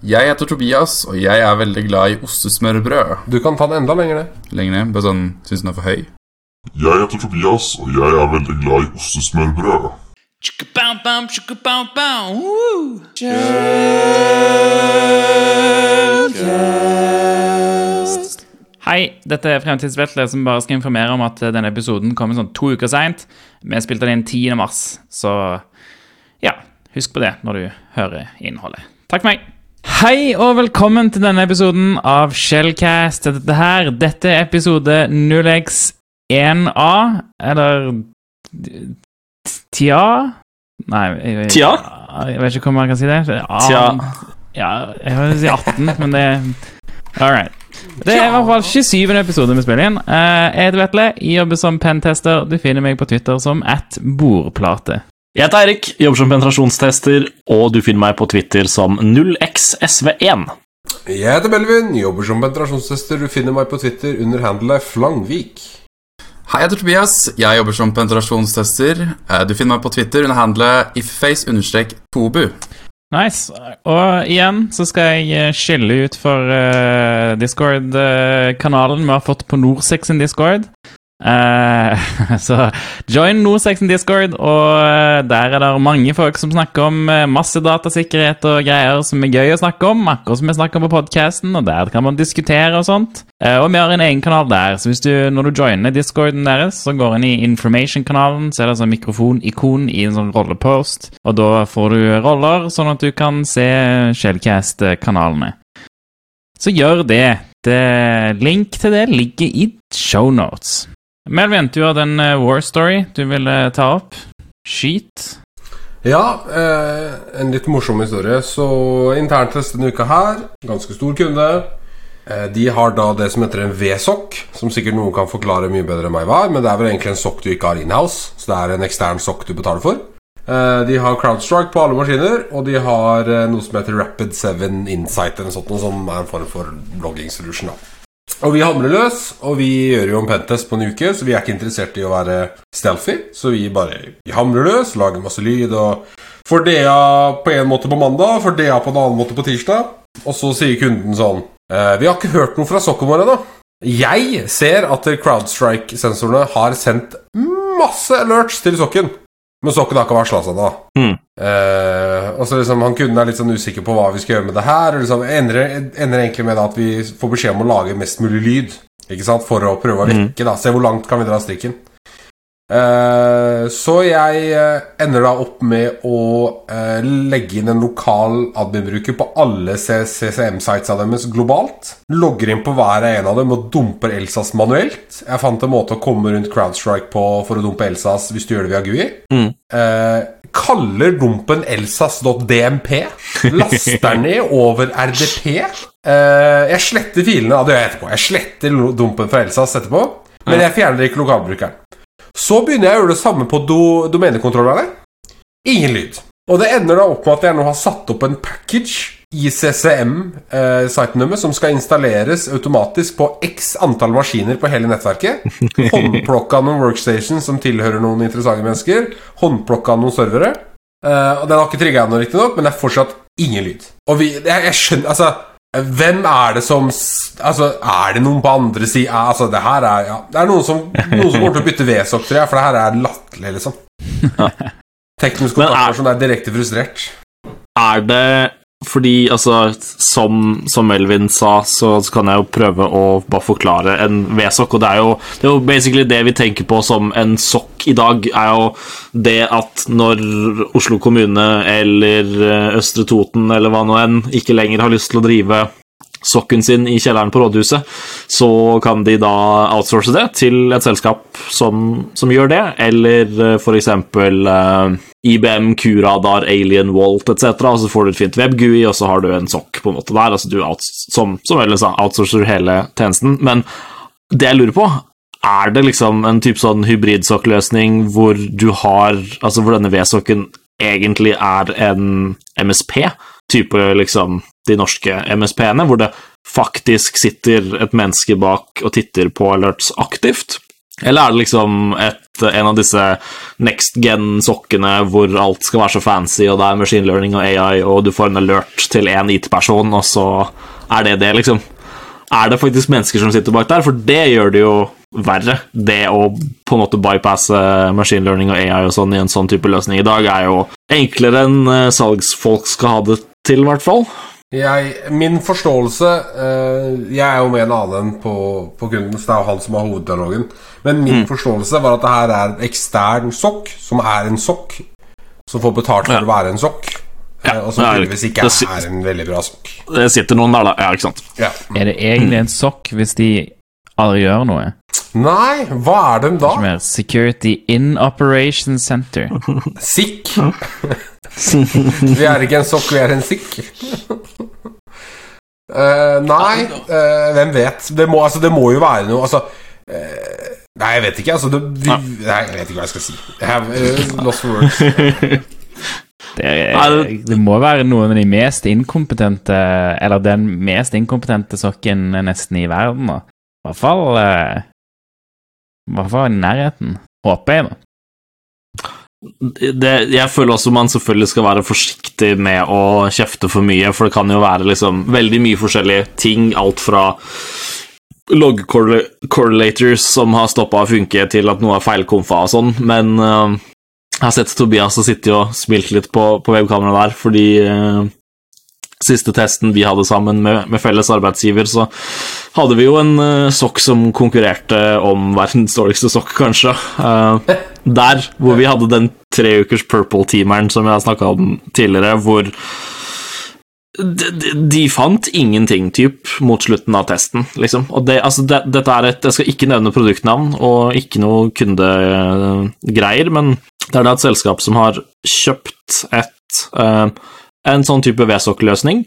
Jeg heter Tobias, og jeg er veldig glad i ostesmørbrød. Du kan ta den enda lenger ned. Lenger ned, bare sånn, syns den er for høy. Jeg heter Tobias, og jeg er veldig glad i ostesmørbrød. Hei, dette er Fremtidsvetle som bare skal informere om at denne episoden kommer sånn to uker seint. Vi spilte den 10. mars, så ja, husk på det når du hører innholdet. Takk for meg. Hei og velkommen til denne episoden av Shellcast. Dette her, dette er episode 0x1A, eller Tja? Nei, jeg, jeg, Tja? jeg vet ikke hvordan man kan si det. A- Tja. Ja, jeg vil si 18, men det All right. Det er i hvert fall 27. episode vi spiller inn. Eh, Jeg heter Vetle, jobber som pentester. Du finner meg på Twitter som at bordplate. Jeg heter Eirik, jobber som penetrasjonstester, og du finner meg på Twitter som 0xsv1. Jeg heter Melvin, jobber som penetrasjonstester. Du finner meg på Twitter under handlet Flangvik. Hei, jeg heter Tobias. Jeg jobber som penetrasjonstester. Eh, Du finner meg på Twitter under handlet ifface-tobu. Nice. Og igjen så skal jeg eh, skille ut for uh, Discord-kanalen vi har fått på Norsex sin Discord. Eh, så join Norsex sin Discord, og eh, der er det mange folk som snakker om eh, masse datasikkerhet og greier som er gøy å snakke om, akkurat som vi snakker om på podcasten, og der kan man diskutere og sånt. Og vi har en egen kanal der, så du, når du joiner Discorden deres, så går inn i Information-kanalen, så er det sånn mikrofonikon i en sånn rollepost, og da får du roller, sånn at du kan se Shellcast-kanalene. Så gjør det. det. Link til det ligger i shownotes. Melvin, du hadde en war story du ville ta opp. Skyt. Ja, eh, en litt morsom historie. Så interntest denne uka her, ganske stor kunde. Eh, de har da det som heter en V-sokk, som sikkert noen kan forklare mye bedre enn meg hva er, men det er vel egentlig en sokk du ikke har inhouse, så det er en ekstern sokk du betaler for. Eh, de har CrowdStrike på alle maskiner, og de har eh, noe som heter Rapid7 Insight, eller noe sånt, som er en form for logging solution. da og vi hamrer løs, og vi gjør jo en pentest på en uke, så vi er ikke interessert i å være stealthy. Så vi bare vi hamrer løs, lager masse lyd og får DA på en måte på mandag, får DA på en annen måte på tirsdag. Og så sier kunden sånn eh, Vi har ikke hørt noe fra sokken vår ennå. Jeg ser at CrowdStrike-sensorene har sendt masse alerts til sokken, men sokken har ikke varsla seg da. Mm. Eh, og så liksom Han kunden er litt sånn usikker på hva vi skal gjøre med det her. Og liksom ender, ender egentlig med da at vi får beskjed om å lage mest mulig lyd. Ikke sant? For å prøve å vekke. da Se hvor langt kan vi dra strikken. Eh, så jeg eh, ender da opp med å eh, legge inn en lokal admin-bruker på alle CCM-sitesa deres globalt. Logger inn på hver en av dem og dumper Elsas manuelt. Jeg fant en måte å komme rundt CrowdStrike på for å dumpe Elsas hvis du gjør det via GUI. Mm. Kaller dumpen elsas.dmp. Laster ned over RDP. Jeg sletter filene. Ja, det gjør jeg etterpå. Jeg sletter dumpen fra Elsas etterpå. Men jeg fjerner ikke lokalbrukeren. Så begynner jeg å gjøre det samme på do domenekontrollerne. Ingen lyd. Og det ender da opp med at jeg nå har satt opp en package i CCM-sitenummer deres som skal installeres automatisk på x antall maskiner på hele nettverket. Håndplukka noen workstations som tilhører noen interessante mennesker. Håndplukka noen servere. Eh, og Den har ikke trigga ennå, riktignok, men det er fortsatt ingen lyd. Og vi, jeg, jeg skjønner Altså hvem er det som Altså, Er det noen på andre sida Altså, det her er ja, Det er noen som, noen som kommer til å bytte V-sokk, tror jeg, for det her er latterlig, liksom. Teknisk Men er- er direkte frustrert. Er det fordi, altså, som, som Melvin sa, så, så kan jeg jo prøve å bare forklare en V-sokk, og det er, jo, det er jo basically det vi tenker på som en sokk i dag, er jo det at når Oslo kommune eller eh, Østre Toten eller hva nå enn ikke lenger har lyst til å drive sokken sin i kjelleren på rådhuset, så kan de da outsource det til et selskap som, som gjør det, eller eh, for eksempel eh, IBM, Q-radar, Alien, Walt etc., og så får du et fint web-GUI, og så har du en sokk på en måte der, altså du outs som, som ellers outsourcer hele tjenesten, men det jeg lurer på, er det liksom en type sånn hybridsokkløsning hvor du har, altså hvor denne V-sokken egentlig er en MSP, type liksom de norske MSP-ene, hvor det faktisk sitter et menneske bak og titter på alerts aktivt, Eller er det liksom et, en av disse next gen-sokkene hvor alt skal være så fancy, og det er machine learning og AI, og du får en alert til én IT-person, og så er det det, liksom? Er det faktisk mennesker som sitter bak der? For det gjør det jo verre. Det å på en måte bypasse machine learning og AI og sånn i en sånn type løsning i dag, er jo enklere enn eh, salgsfolk skal ha det til, i hvert fall. Jeg, min forståelse eh, Jeg er jo med en annen på, på kunden, så det er jo han som har hoveddialogen. Men min forståelse var at det her er en ekstern sokk, som er en sokk, som får betalt for Ja. å være en sokk. Ja, eh, og som tydeligvis ikke det er en veldig bra sokk. Det sitter noen der, da. Ja, ikke sant. Ja. Er det egentlig en sokk hvis de aldri gjør noe? Nei, hva er den da? Som er Security in Operation Center. SIK. vi er ikke en sokk, vi er en sikk. uh, nei, uh, hvem vet? Det må, altså, det må jo være noe Altså uh, Nei, jeg vet ikke. Altså, det, vi, nei, jeg vet ikke hva jeg skal si. Jeg have eh, lost for words. Det, er, det- må være noen av de mest inkompetente Eller den mest inkompetente sokken nesten i verden. da. I hvert fall eh, I hvert fall i nærheten. Håper jeg, da. det, jeg føler også man selvfølgelig skal være forsiktig med å kjefte for mye, for det kan jo være liksom veldig mye forskjellige ting, alt fra log correlators som har stoppa å funke, til at noe er feilkomfa og sånn, men uh, jeg har sett Tobias og sittet og smilt litt på, på webkameraet der, fordi eh, siste testen vi hadde sammen med, med felles arbeidsgiver, så hadde vi jo en uh, sokk som konkurrerte om verdens dårligste sokk, kanskje. Uh, der hvor vi hadde den tre ukers purple-teameren som jeg har snakka om tidligere, hvor de, de, de fant ingenting, typ, mot slutten av testen, liksom. Og det, altså, det, dette er et Jeg skal ikke nevne produktnavn og ikke noe kundegreier, men det er da et selskap som har kjøpt et eh, en sånn type VSOC-løsning,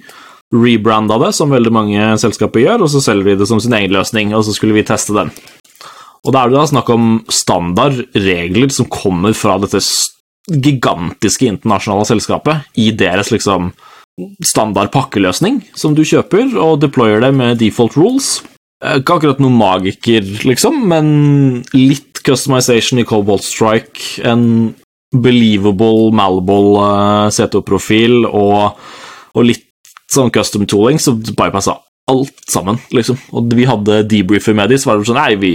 rebranda det, som veldig mange selskaper gjør, og så selger de det som sin egen løsning, og så skulle vi teste den. Og da er det da snakk om standardregler som kommer fra dette gigantiske internasjonale selskapet i deres liksom standard pakkeløsning som du kjøper, og deployer det med default rules. Eh, Ikke akkurat noen magiker, liksom, men litt customization i Cobalt Strike, en believable, uh, CTO-profil og, og litt sånn custom tooling, så bypassa alt sammen, liksom. Og vi hadde debriefer med de, så var det sånn Nei, vi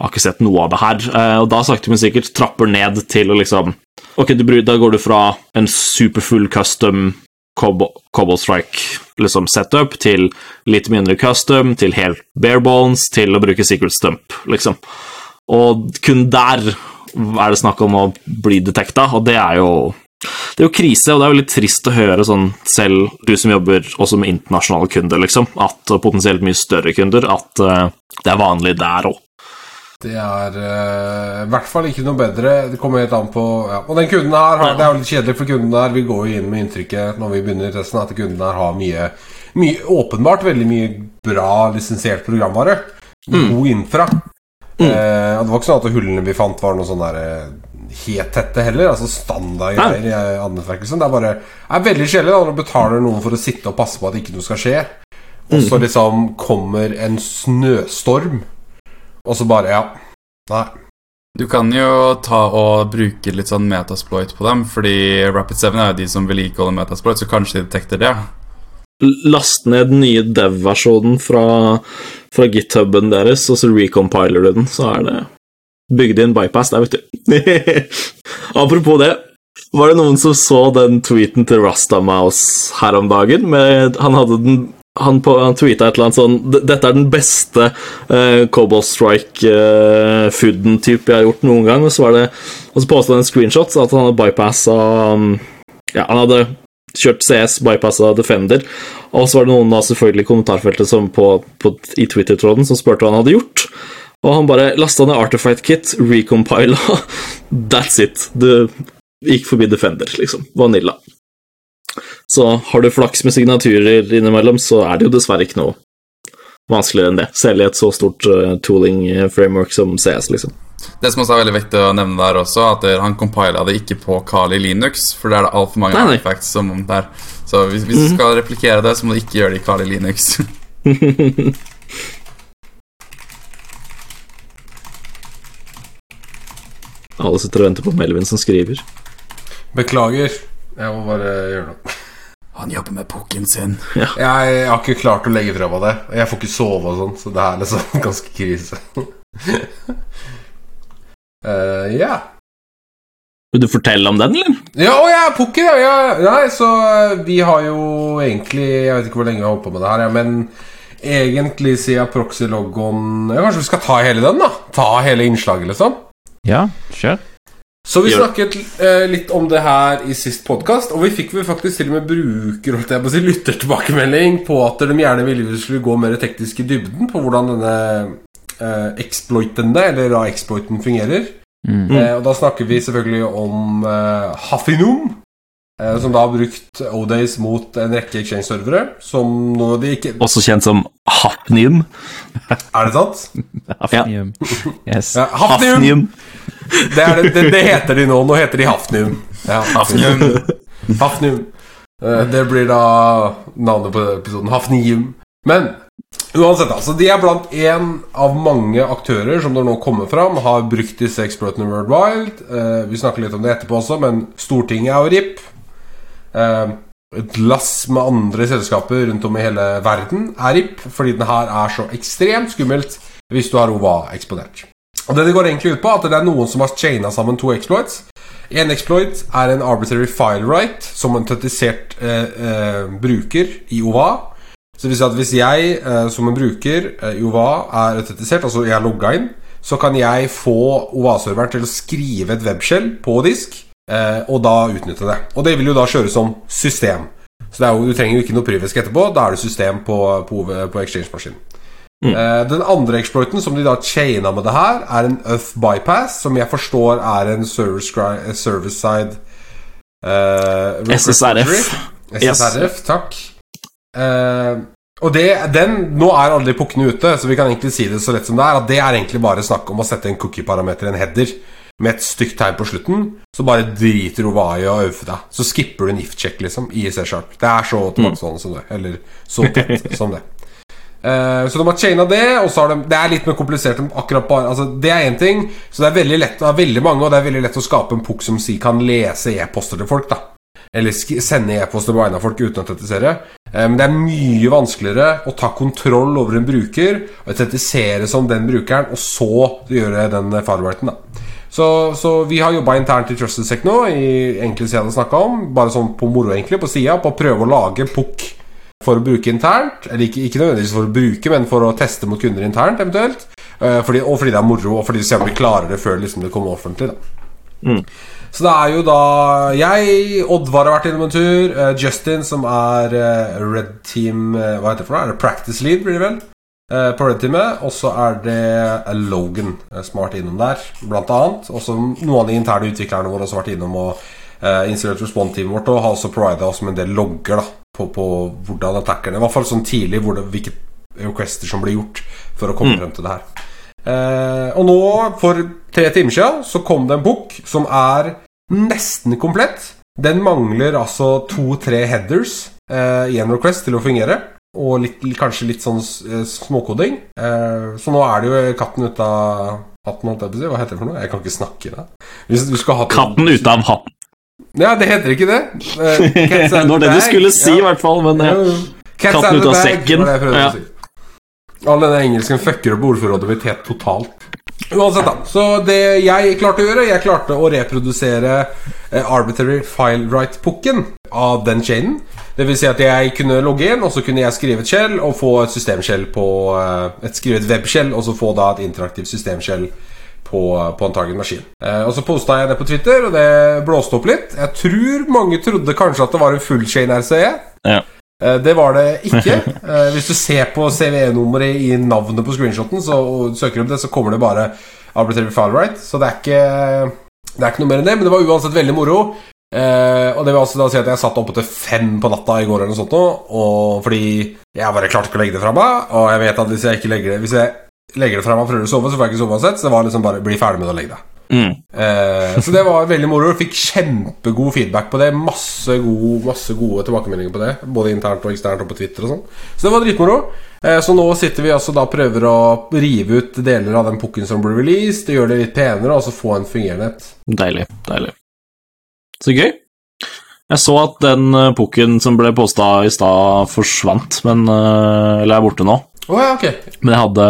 har ikke sett noe av det her. Eh, og da sakte, men sikkert trapper ned til å liksom Ok, da går du fra en superfull custom Cobble Strike liksom setup til litt mindre custom, til helt bare bones, til å bruke secret stump, liksom. Og kun der er det snakk om å bli detekta, og det er jo det er jo krise, og det er jo litt trist å høre sånn, selv du som jobber også med internasjonale kunder, liksom, at, potensielt mye større kunder, at eh, det er vanlig der òg. Det er uh, i hvert fall ikke noe bedre. Det kommer helt an på ja. Og den kunden her Det er jo litt kjedelig, for kunden her Vi går jo inn med inntrykket når vi begynner testen, at kunden her har mye, mye Åpenbart veldig mye bra lisensiert programvare. God infra. Eh, og det var ikke sånn at hullene vi fant, var noe sånn der eh, helt tette heller. Altså standardgreier i eh. Det er bare er veldig kjedelig når du betaler noen for å sitte og passe på at ikke noe skal skje. Og så liksom kommer en snøstorm, og så bare Ja. Nei. Du kan jo ta og bruke litt sånn metasploit på dem, fordi Rapid7 er jo de som vedlikeholder metasploit, så kanskje de detekter det. Last ned den nye dev-versjonen fra, fra githuben deres, og så recompiler du den, så er det bygd inn bypass der, vet du. Apropos det, var det noen som så den tweeten til Rastamouse her om dagen? Med, han hadde den han, på, han tweeta et eller annet sånn Dette er den beste uh, Cobalt Strike-fooden type jeg har gjort noen gang. Og så var så påstod han en screenshot at han hadde bypassa um, Ja, han hadde kjørt CS, bypassa Defender. Og så var det noen da selvfølgelig kommentarfeltet som på, på, i Twitter-tråden som spurte hva han hadde gjort. Og han bare lasta ned Artifight Kit, recompila. That's it. Du gikk forbi Defender, liksom. Vanilla. Så har du flaks med signaturer innimellom, så er det jo dessverre ikke noe vanskeligere enn det. Selv i et så stort uh, tooling-framework som CS, liksom. Det som også er veldig viktig å nevne der også, at han compila det ikke på Kali Linux, for det er det altfor mange Nei, nei. artifacts som der. Så hvis, hvis du skal replikere det, så må du ikke gjøre det i Kali Linux. Alle sitter og venter på Melvin som skriver. Beklager. Jeg må bare gjøre noe. Han jobber med pukken sin. Jeg, jeg har ikke klart å legge fra meg det. Jeg får ikke sove og sånn, så det er liksom ganske krise. Eh, Ja. Vil du fortelle om den, eller? Ja, å ja, pukken, ja, ja. Nei, så eh, vi har jo egentlig Jeg vet ikke hvor lenge vi har holdt på med det her, ja, men egentlig siden proxy-logoen ja, Kanskje vi skal ta hele den, da? Ta hele innslaget, liksom? Ja, kjør. Så vi snakket eh, litt om det her i sist podkast, og vi fikk vel faktisk til og med bruker, holdt jeg på å si, lyttertilbakemelding på at de gjerne ville vi skulle gå mer teknisk i dybden på hvordan denne eh, exploitende, eller da exploiten, fungerer. Mm. Eh, og da snakker vi selvfølgelig om eh, Haffinum, eh, som da har brukt O-Days mot en rekke exchange-servere, som nå de ikke Også kjent som Hafnium. Er det sant? Hafnium. Yes. Hafnium! Hafnium. Det, det, det, det heter de nå. Nå heter de Hafnium. Ja, Hafnium. Hafnium. Eh, Det blir da navnet på episoden. Hafnium. Men uansett, altså. De er blant én av mange aktører som det nå kommer fram, har brukt disse exploitene World Wild. Eh, vi snakker litt om det etterpå også, men Stortinget er jo RIP. Eh, et lass med andre selskaper rundt om i hele verden er RIP, fordi den her er så ekstremt skummelt hvis du har OVA eksponert. Og Det det går egentlig ut på, at det er noen som har chaina sammen to exploits. En exploit er en arbitrary file right som en autentisert eh, eh, bruker i OVA. Så det vil si at hvis jeg eh, som en bruker eh, i OVA er autentisert, altså jeg er logga inn, så kan jeg få OVA-serveren til å skrive et webshell på disk, eh, og da utnytte det. Og det vil jo da kjøres som system. Så jo, du trenger jo ikke noe privisk etterpå, da er det system på, på, på exchange-maskinen. Eh, Den andre exploiten som de da chaina med det her, er en UF bypass, som jeg forstår er en service, gri- service side eh, request SSRF. Yes. SSRF, takk. Uh, og det, den, Nå er alle de pukkene ute, så vi kan egentlig si det så lett som det er. At det er egentlig bare snakk om å sette en cookie-parameter en header med et stygt tegn på slutten. Så bare driter Ova i å øve deg. Så skipper du en if-check liksom i C-sharp. Det er så tilbakestående som det. Eller så tett som det. Eh, så de har chaina det, og så har de Det er litt mer komplisert akkurat bare Altså Det er én ting, så det er veldig lett Det er veldig mange, og det er veldig lett å skape en pukk som si kan lese e-poster til folk, da. Eller sende e-poster på vegne av folk uten å autentisere. Men Men det er mye vanskeligere å ta kontroll over en bruker, og autentisere som den brukeren, og så gjøre den firewrighten, da. Så, så vi har jobba internt i TrustedSec nå, i egentlig sider jeg hadde snakka om, bare sånn på moro, egentlig, på sida, på å prøve å lage pukk for å bruke internt. Eller ikke, ikke nødvendigvis for å bruke, men for å teste mot kunder internt, eventuelt. Eh, fordi, og fordi det er moro, og fordi vi ser om vi klarer det før liksom, det kommer offentlig. Da. Så det er jo da jeg, Oddvar har vært innom en tur, eh, Justin, som er eh, Red Team Hva heter det for noe? Er det Practice Lead, blir det vel? På Red Teamet. Og så er det Logan som har vært innom der, blant annet. Også noen av de interne utviklerne våre har også vært innom og uh, installert respond-teamet vårt og har også provida oss med en del logger da på, på hvordan attackerne I hvert fall sånn tidlig hvordan, hvilke requester som blir gjort for å komme frem til det her. Eh, og nå, for tre timer siden, så kom det en bok som er nesten komplett. Den mangler altså to-tre headers eh, i en request til å fungere. Og litt, kanskje litt sånn eh, småkoding. Eh, så nå er det jo katten ut av hatten, holdt jeg på å si. Hva heter det for noe? Jeg kan ikke snakke i det. Hvis du skal ha Katten ut av hatten. Ja, det heter ikke det. Eh, Det var det du skulle si, i hvert fall. Men Ja, eh, ja. Katten ut av sekken. Ja. si. All denne engelsken fucker opp ordforrådet mitt helt totalt. Uansett, da. Så det jeg klarte å gjøre, jeg klarte å reprodusere eh, arbitrary file right-pukken av den chainen. Det vil si at jeg kunne logge inn, og så kunne jeg skrive et skjell og få et systemskjell på eh, et, Skrive et webskjell, og så få da et interaktivt systemskjell på, på en target maskin. Eh, og så posta jeg det på Twitter, og det blåste opp litt. Jeg tror mange trodde kanskje at det var en full chain RCE. ja. Eh, Det var det ikke. Eh, Hvis du ser på CVE-nummeret i navnet på screenshoten, så, og søker opp det, så kommer det bare arbitrary file right. Så det er ikke Det er ikke noe mer enn det, men det var uansett veldig moro. Eh, og det vil altså da si at jeg satt oppe til fem på natta i går, eller noe sånt og fordi jeg bare klarte ikke å legge det fra meg. Og jeg vet at hvis jeg ikke legger det Hvis jeg legger det fra meg og prøver å sove, så får jeg ikke sove uansett. Så det var liksom bare bli ferdig med det og legge deg. Mm. Eh, så det var veldig moro. Fikk kjempegod feedback på det. Masse, god, masse gode tilbakemeldinger på det. Både internt og eksternt og på Twitter og sånn. Så det var dritmoro. Eh, så nå sitter vi altså da prøver å rive ut deler av den pukken som ble released, og gjøre det litt penere, og så få en fungerende et. Deilig. Deilig. Så gøy. Jeg så at den uh, pukken som ble posta i stad, forsvant, men uh, Eller er borte nå. Oh, ja, okay. Men jeg hadde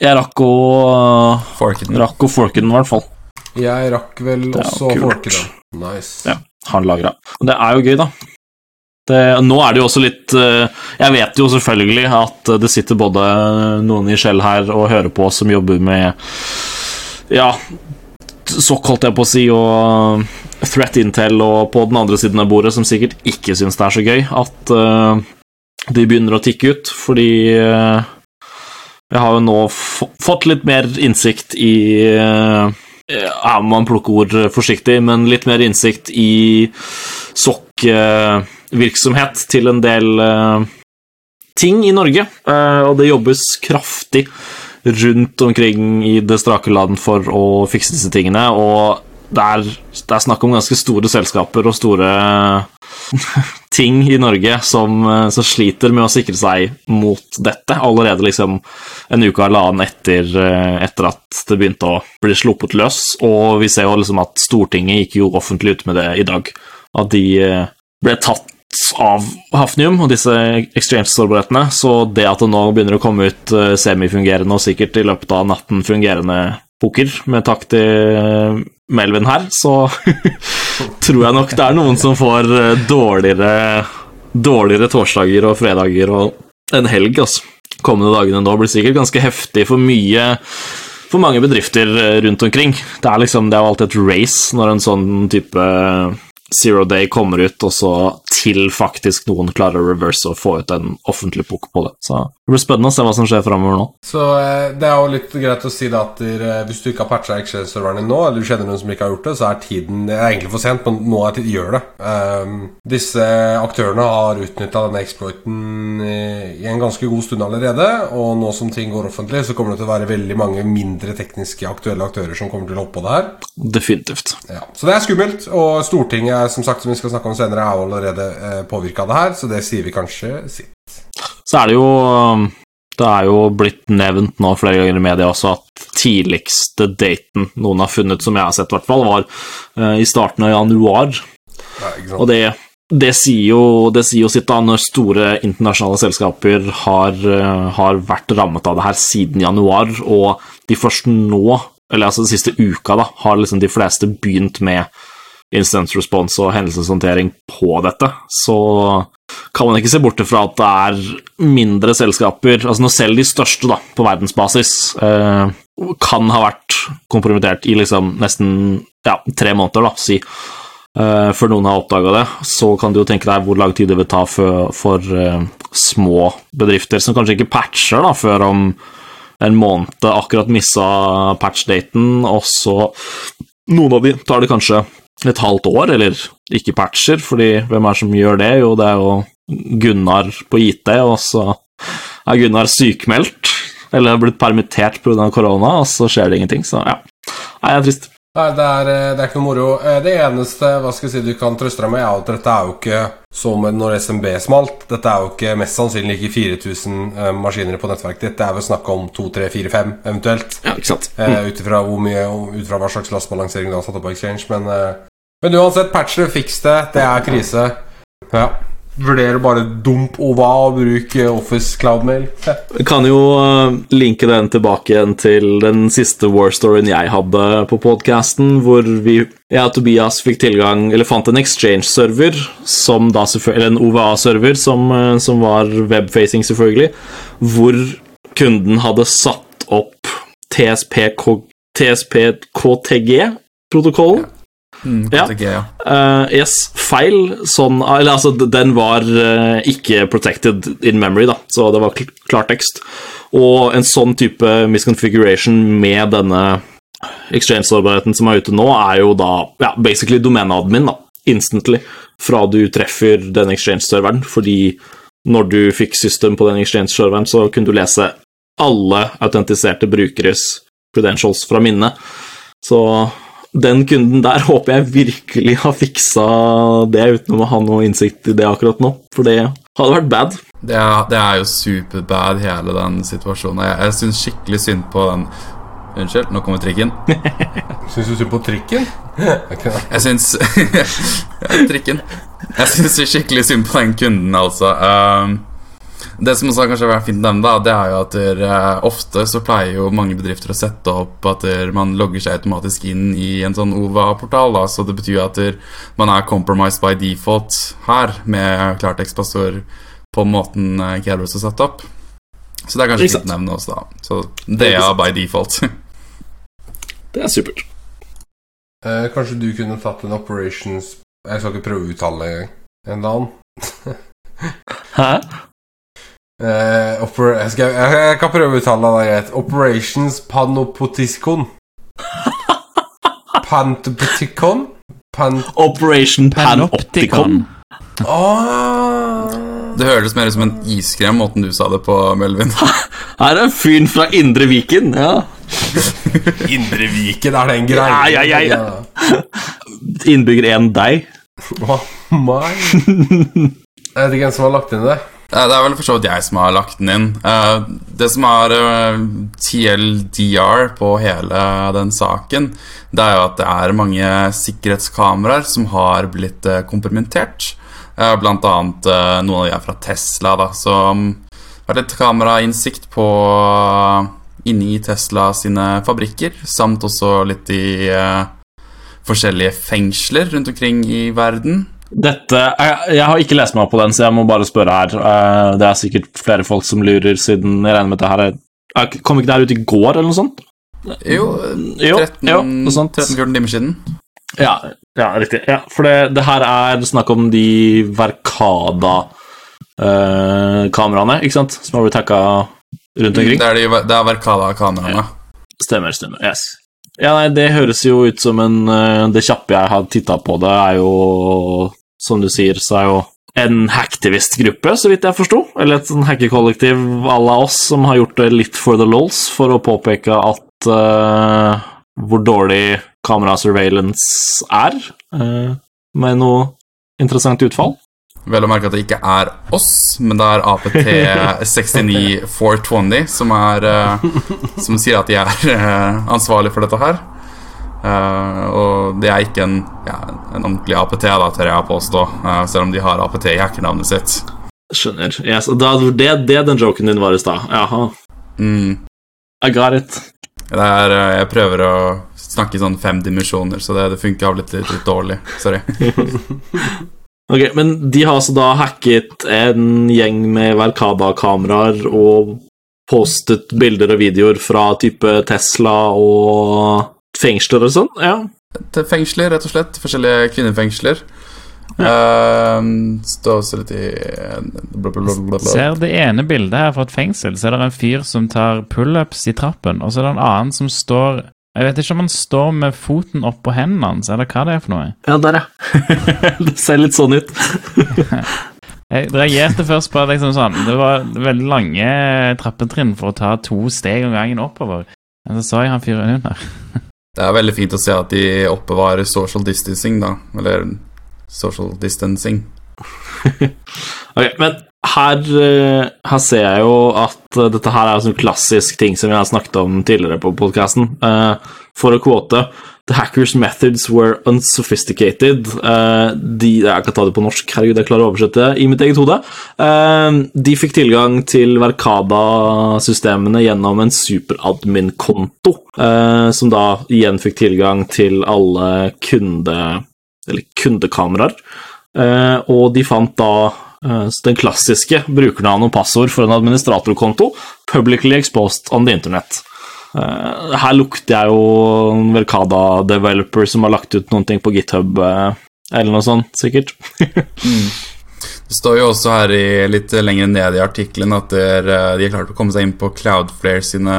Jeg rakk å Forket den. Rakk å forke den, i hvert fall. Jeg rakk vel Det også å forke den. Nice. Ja, har lagra. Og det er jo gøy, da. Det, nå er det jo også litt eh, Jeg vet jo selvfølgelig at det sitter både noen i skjell her og hører på som jobber med Ja, sokk, holdt jeg på å si, og threat intel, og på den andre siden av bordet, som sikkert ikke syns det er så gøy at eh, de begynner å tikke ut, fordi eh, jeg har jo nå fått litt mer innsikt i eh, ja, man plukker ord forsiktig, men litt mer innsikt i sokkvirksomhet til en del eh, ting i Norge. Eh, og det jobbes kraftig rundt omkring i det strake land for å fikse disse tingene, og det er, det er snakk om ganske store selskaper og store ting i Norge som, eh, som sliter med å sikre seg mot dette, allerede liksom en uke eller annen etter, eh, etter at det begynte å bli sluppet løs. Og vi ser jo liksom at Stortinget gikk jo offentlig ut med det i dag, at de eh, ble tatt av Hafnium og disse exchange-sårbarhetene, så det at det nå begynner å komme ut semifungerende og sikkert i løpet av natten fungerende poker, med takk til Melvin her, så tror jeg nok det er noen som får eh, dårligere, dårligere torsdager og fredager og en helg, altså. Kommende dagene nå blir sikkert ganske heftig for mye for mange bedrifter eh, rundt omkring. Det er liksom, det er jo alltid et race når en sånn type Zero Day kommer ut, og så til faktisk noen klarer å reverse og få ut en offentlig pukk på det. Så det blir spennende å se hva som skjer framover nå. Så eh, det er jo litt greit å si da at dere, hvis du ikke har patcha Exchange-serveren din nå, eller du kjenner noen som ikke har gjort det, så er tiden Det er egentlig for sent, men nå er tid, gjør det. Um, disse aktørene har utnytta denne exploiten i, en ganske god stund allerede, og nå som ting går offentlig, så kommer det til å være veldig mange mindre tekniske aktuelle aktører som kommer til å hoppe på det her. Definitivt. Ja. Så det er skummelt, og Stortinget som sagt som vi skal snakke om senere, er allerede eh, påvirka av det her, så det sier vi kanskje sitt. Så er det jo um, Det er jo blitt nevnt nå flere ganger i media også at tidligste daten noen har funnet, som jeg har sett i hvert fall, var eh, i starten av januar. Ja. Og det, det, sier jo, det sier jo sitt da når store internasjonale selskaper har, eh, har vært rammet av det her siden januar, og de først nå, eller altså den siste uka, da, har liksom de fleste begynt med incident response og hendelseshåndtering på dette, så kan man ikke se bort fra at det er mindre selskaper, altså når selv de største da, på verdensbasis, eh, kan ha vært kompromittert i liksom nesten ja, tre måneder, da, si, eh, før noen har oppdaga det, så kan du jo tenke deg hvor lang tid det vil ta for, for eh, små bedrifter som kanskje ikke patcher da, før om en måned akkurat missa patchdaten, og så noen av de tar det kanskje et halvt år, eller ikke patcher, fordi hvem er det som gjør det? Jo, det er jo Gunnar på IT, og så er Gunnar sykmeldt, eller har blitt permittert pga. korona, og så skjer det ingenting, så ja. Nei, det er trist. Nei, det er, eh, det er ikke noe moro. Eh, Det eneste hva skal jeg si, du kan trøste deg med, er at dette er jo ikke som når SMB smalt. Dette er jo ikke mest sannsynlig ikke 4000 eh, maskiner på nettverket ditt. Det er vel snakk om 2, 3, 4, 5 eventuelt. Ja, ikke sant. Eh, Ut ifra hva slags lastbalansering du har satt opp på Exchange. Men, men uansett, patch det, fiks det. Det er krise. Ja. Vurder bare dump OVA og bruk eh, Office Cloud-mail. Kan jo eh, linke den tilbake igjen til den siste war-storyen jeg hadde på podcasten, hvor vi, jeg og Tobias fikk tilgang, eller fant en exchange-server, eller en OVA-server, som, eh, som var webfacing selvfølgelig, hvor kunden hadde satt opp TSP, TSP-KTG-protokollen. Mm, Ja. KTG, ja. Eh, yes, feil sånn Eller altså, den var uh, ikke protected in memory, da, så det var kl klartekst. Og en sånn type misconfiguration med denne exchange-sårbarheten som er ute nå, er jo da ja, basically domeneadmin, da, instantly, fra du treffer den exchange-serveren, fordi når du fikk system på den exchange-serveren, så kunne du lese alle autentiserte brukeres credentials fra minnet. Så den kunden der håper jeg virkelig har fiksa det uten å ha noe innsikt i det akkurat nå, for det hadde vært bad. Det er, det er jo superbad, hele den situasjonen. Jeg, jeg syns skikkelig synd på den Unnskyld, nå kommer trikken. Syns du synd på trikken? Jeg syns Trikken. Jeg syns skikkelig synd på den kunden, altså. Um, det som også kanskje er fint å nevne, da, det er jo at der, eh, ofte så pleier jo mange bedrifter å sette opp at der, man logger seg automatisk inn i en sånn OVA-portal. da, Så det betyr at der, man er compromised by default her, med klartekstpassord på måten eh, har satt opp. Så det er kanskje fint å nevne også, da. Så det er by default. Det er supert. Eh, kanskje du kunne tatt en operations Jeg skal ikke prøve å uttale det engang. En eller annen. Hæ? Eh, oper jeg, skal, jeg, jeg kan prøve å uttale det greit. Operations panopotiskon. Pantopotikon? Pan... Operation Panopticon. Oh. Åh. Det høres mer ut som en iskrem, måten du sa det på, Melvin. Her er en fyren fra Indre Viken. Ja. Indre Viken, er det en greie? Ja, ja, ja, ja. Innbygger én deg. Oh my. Jeg vet ikke hvem som har lagt inn det. Eh, Det er vel for så vidt jeg som har lagt den inn. Eh, Det som er eh, TLDR på hele den saken, det er jo at det er mange sikkerhetskameraer som har blitt kompromittert. Eh, Blant annet noen av de er fra Tesla, da, som har litt kamerainnsikt på inni Tesla sine fabrikker, samt også litt i forskjellige fengsler rundt omkring i verden. Dette, jeg, jeg har ikke lest meg opp på den, så jeg må bare spørre her. Eh, Det er sikkert flere folk som lurer, siden jeg regner med at det her er Kom ikke det her ut i går, eller noe sånt? Jo, Jo, 13, jo, noe sånt. 13-14 timer siden. Ja, ja riktig. Ja, for det, det her er snakk om de Verkada-kameraene, ikke sant? Som har blitt hacka rundt omkring. Det er, de, det er Verkada-kameraene. Stemmer, stemmer. Yes. Ja, nei, det høres jo ut som en eh, Det kjappe jeg har titta på det, er jo Som du sier, så er jo en hacktivist-gruppe, så vidt jeg forsto. Eller et sånn hackerkollektiv à la oss som har gjort det litt for the lols for å påpeke at uh, hvor dårlig kamera surveillance er, uh, med noe interessant utfall. Vel å merke at det ikke er oss, men det er APT69420 som, er, uh, som sier at de er ansvarlig for dette her. Eh, og det er ikke en, ja, en ordentlig APT, da, tør jeg påstå, eh, selv om de har APT i hackernavnet sitt. Skjønner. Yes, da, det, det den joken din var i stad. Jaha. Mm. I got it. Det er, eh, jeg prøver å snakke i sånn fem dimensjoner, så det, det funker av litt, litt, litt dårlig. Sorry. Ok, Men de har altså da hacket en gjeng med Verkada-kameraer og postet bilder og videoer fra type Tesla og fengsler og sånn? Ja. Til fengsler, rett og slett. Forskjellige kvinnefengsler. Uh, litt i bla, bla, bla, bla, bla. Ser det ene bildet her fra et fengsel, så er det en fyr som tar pullups i trappen, og så er det en annen som står Jeg vet ikke om han står med foten oppå hendene hans, eller hva det er for noe. Ja, der, ja. det ser litt sånn ut. Jeg reagerte først på at liksom sånn, det var veldig lange trappetrinn for å ta to steg om gangen oppover. Men så så jeg han fyren under. Det er veldig fint å se at de oppbevarer social distancing, da. Eller social distancing. Ok, men her, eh, her ser jeg jo at eh, dette her er en sånn klassisk ting som vi har snakket om tidligere på podcasten. Eh, for å quote The hackers' methods were unsophisticated. Uh, de, jeg kan ta det på norsk, herregud, jeg klarer å oversette i mitt eget hode. Uh, de fikk tilgang til Verkada-systemene gjennom en superadmin-konto, uh, som da igjen fikk tilgang til alle kunde, eller kundekameraer. Og de fant da den klassiske brukernavn og passord for en administratorkonto, publicly exposed on the internet. Eh, her lukter jeg jo en Verkada-developer som har lagt ut noen ting på GitHub, eh, eller noe sånt, sikkert. Det står jo også her i, litt lenger ned i artikkelen at det er, eh, de har klart å komme seg inn på Cloudflare sine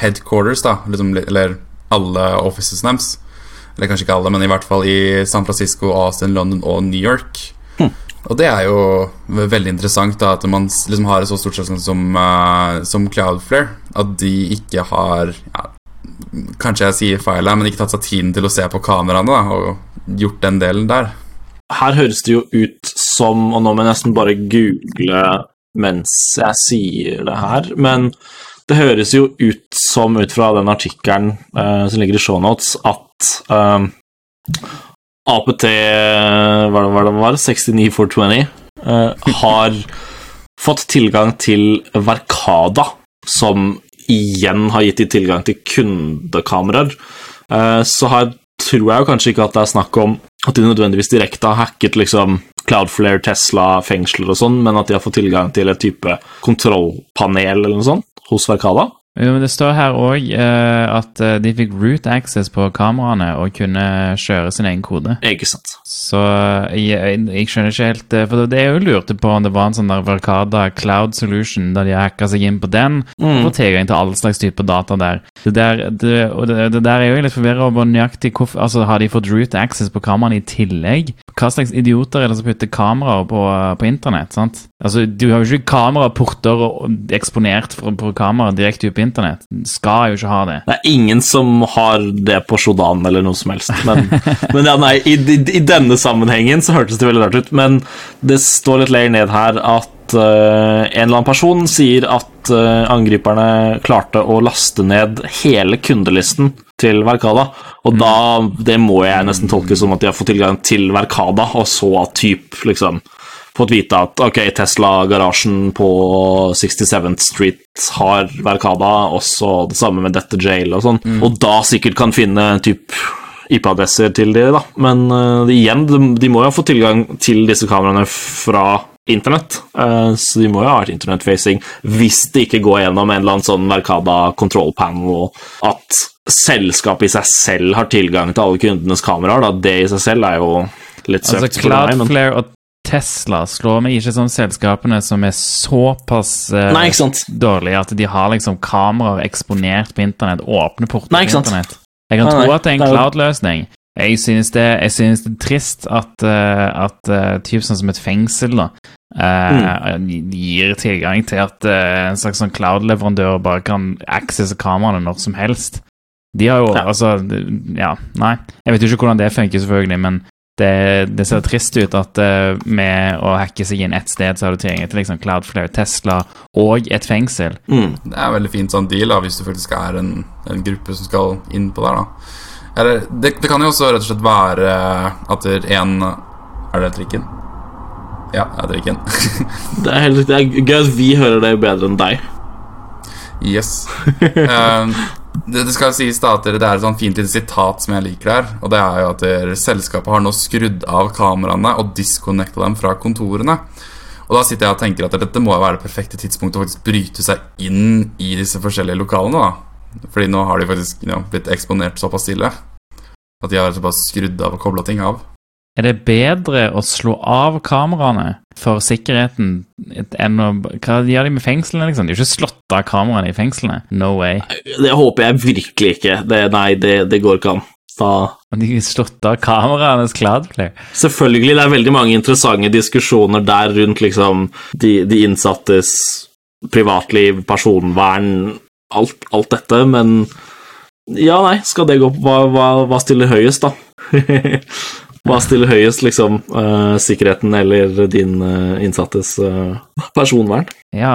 headquarters, da. Liksom, eller alle offices deres. Eller kanskje ikke alle, men i hvert fall i San Francisco, Austin, London og New York. Og det er jo veldig interessant da, at man liksom har et så stort selskap som, uh, som Cloudflare. At de ikke har ja, kanskje jeg sier feil men ikke tatt seg tiden til å se på kameraene da, og gjort den delen der. Her høres det jo ut som Og nå må jeg nesten bare google mens jeg sier det her, men det høres jo ut som, ut fra den artikkelen uh, som ligger i shownotes, at eh, APT hva var det var, 69420 eh, har fått tilgang til Verkada, som igjen har gitt de tilgang til kundekameraer. Eh, så her tror jeg kanskje ikke at det er snakk om at de nødvendigvis direkte har hacket liksom Cloudflare, Tesla, fengsler og sånn, men at de har fått tilgang til et type kontrollpanel eller noe sånt hos Verkada. Jo, men Det står her òg at eh, de fikk root access på kameraene og kunne kjøre sin egen kode. Ikke sant. Så jeg, jeg, jeg skjønner ikke helt eh, For det er jo lurte på om det var en sånn der Verkada cloud solution da de hacka seg inn på den Mm. og tilgang til all slags type data der. Det der, det, og det, det der er jo litt forvirra over nøyaktig hvorfor Altså, har de fått root access på kameraene i tillegg? Hva slags idioter er det som putter kameraer på, på internett? sant? Altså, Du har jo ikke kameraporter eksponert på, på kamera direkte ut på internett. Skal jo ikke ha det. Det er ingen som har det på Shodan eller noe som helst. Men, men ja, nei, i, i, i denne sammenhengen så hørtes det veldig rart ut. Men det står litt lenger ned her at uh, en eller annen person sier at uh, angriperne klarte å laste ned hele kundelisten til Verkada. Og da, det må jeg nesten tolke som at de har fått tilgang til Verkada, og så typ liksom fått vite at ok, Tesla-garasjen på 67th Street har Verkada, også det samme med Dette Jail og sånn, og da sikkert kan finne typ IP-adresser til de, da. Men uh, igjen, de, de må jo ha fått tilgang til disse kameraene fra internett, Uh, så de må jo ha vært internet-facing hvis det ikke går gjennom en eller annen sånn Verkada control panel, at selskapet i seg selv har tilgang til alle kundenes kameraer, da. Det i seg selv er jo litt søkt Altså, men Cloudflare og Tesla slår meg ikke som selskapene som er såpass uh, Nei, dårlige at de har liksom kameraer eksponert på internett, åpne porter på internett. Jeg kan ah, tro at det er en det er cloud-løsning. Jeg synes det, jeg synes det er trist at, uh, at uh, typ sånn som et fengsel da, eh, Mm. gir tilgang til at eh, en slags sånn cloud-leverandør bare kan accesse kameraene når som helst. De har jo, Ja. altså, ja, nei. Jeg vet jo ikke hvordan det funker selvfølgelig, men det, det ser trist ut at eh, med å hacke seg inn ett sted, så har du tilgjengelig til liksom Cloudflare, Tesla og et fengsel. mm. Det er en veldig fint sånn deal da, hvis du faktisk er en, en gruppe som skal inn på der. da. Eller, det, det kan jo også rett og slett være at det er en Er det trikken? Ja, det er trikken. Det er helt riktig. Det er gøy at vi hører det bedre enn deg. yes. Eh, det, det skal sies da at det er et sånn fint lite sitat som jeg liker der. Og det er jo at dere- selskapet har nå skrudd av kameraene og disconnecta dem fra kontorene. Og da sitter jeg og tenker at dette må være det perfekte tidspunktet å faktisk bryte seg inn i disse forskjellige lokalene. da Fordi nå har de faktisk ja, blitt eksponert såpass stille at de har såpass skrudd av og kobla ting av. Er det bedre å slå av kameraene for sikkerheten enn å Hva gjør de med fengslene, liksom? De har ikke slått av kameraene i fengslene. No way. Det håper jeg virkelig ikke. Det, nei, det, det går ikke an. Da de har slått av kameraenes Cloudplay. Selvfølgelig, det er veldig mange interessante diskusjoner der rundt liksom de, de innsattes privatliv, personvern, alt, alt dette, men ja, nei, skal det gå på hva, hva, hva stiller høyest, da? hva stiller høyest, liksom, Uh, sikkerheten eller din uh, innsattes uh, personvern? Ja,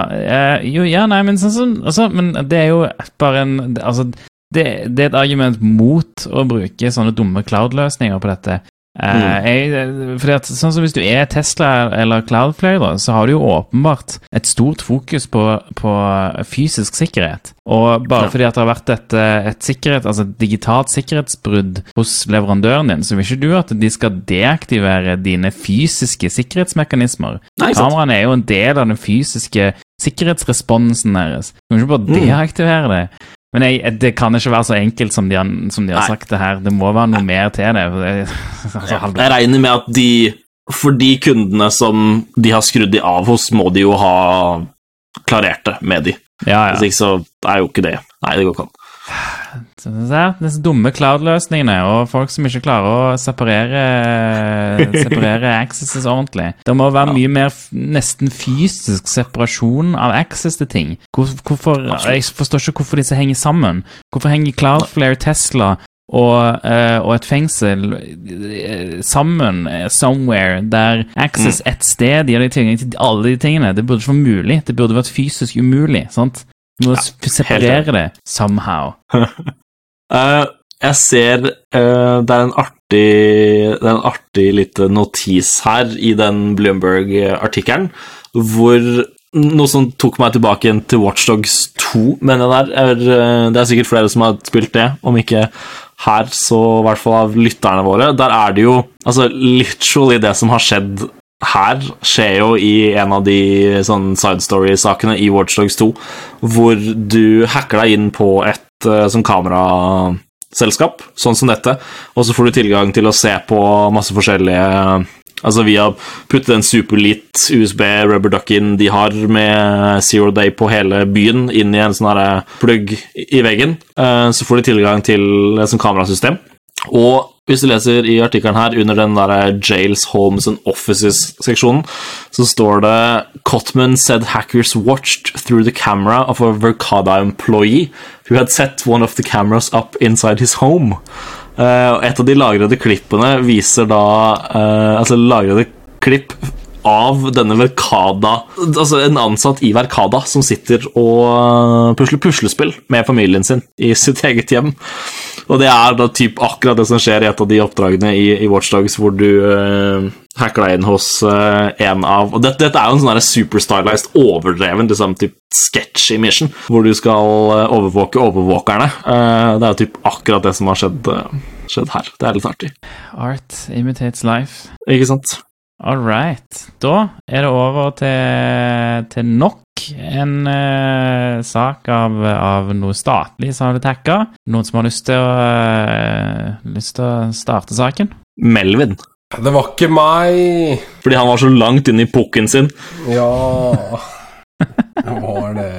jo, ja, nei, men sånn som altså, Men det er jo bare en Altså, det, det er et argument mot å bruke sånne dumme cloud-løsninger på dette. Eh, jeg, fordi at sånn som Hvis du er Tesla eller Cloudflare, da, så har du jo åpenbart et stort fokus på, på fysisk sikkerhet. Og bare fordi at det har vært et, eh, et sikkerhet, altså et digitalt sikkerhetsbrudd hos leverandøren din, så vil ikke du at de skal deaktivere dine fysiske sikkerhetsmekanismer. Kameraene er jo en del av den fysiske sikkerhetsresponsen deres. Du kan ikke bare Mm. deaktivere det. Men jeg, det kan ikke være så enkelt som de har, som de har sagt det her. Det må være noe mer til det. Altså, Jeg regner med at de For de kundene som de har skrudd de av hos, må de jo ha klarert det med de. ja, Hvis ikke så er jo ikke det Nei, det går ikke an. Disse dumme cloud-løsningene og folk som ikke klarer å separere Separere accesses ordentlig. Det må være mye mer nesten fysisk separasjon av access til ting. Hvor, hvorfor, jeg forstår ikke hvorfor disse henger sammen. Hvorfor henger Cloudflare, Tesla og, eh, og et fengsel eh, sammen eh, somewhere der access ett sted gir deg tilgang til alle de tingene? Det burde ikke være mulig. Det burde vært fysisk umulig. sant? Du må ja, separere det somehow. uh, jeg ser uh, Det er en artig Det er en artig lite notis her i den Bloomberg-artikkelen, hvor noe som tok meg tilbake igjen til Watchdogs 2, mener jeg der. Er, eh, det er sikkert flere som har spilt det, om ikke her, så i hvert fall av lytterne våre. Der er det jo altså literally det som har skjedd her, skjer jo i en av de sånn side story-sakene i Watchdogs 2, hvor du hacker deg inn på et eh, sånn kameraselskap, sånn som dette, og så får du tilgang til å se på masse forskjellige Altså via putte en superlit USB rubber duck-in de har med Zero Day på hele byen, inn i en sånn plugg i veggen, eh, så får du tilgang til et sånt kamerasystem. Og hvis du leser i artikkelen her, under den der Jails, Homes and Offices-seksjonen, så står det Cotman said hackers watched through the camera of a Verkada employee who had set one of the cameras up inside his home. Uh, et av de lagrede klippene viser da uh, Altså lagrede klipp av denne Verkada Altså en ansatt i Verkada som sitter og eh, pusler puslespill med familien sin i sitt eget hjem. Og det er da typ akkurat det som skjer i et av de oppdragene i, i Watchdogs hvor du uh, hacker deg inn hos uh, en av Og dette, dette er jo en sånn superstylized, overdreven liksom, typ sketchy mission, hvor du skal overvåke overvåkerne. Uh, det er jo typ akkurat det som har skjedd, skjedd her. Det er litt artig. Art imitates life. Ikke sant? All right. Da er det over til, til nok en uh, sak av, av noe statlig som har blitt hacka. Noen som har lyst til å, uh, lyst til å starte saken? Melvin. Det var ikke meg. Fordi han var så langt inne i pukken sin. Ja Det var det.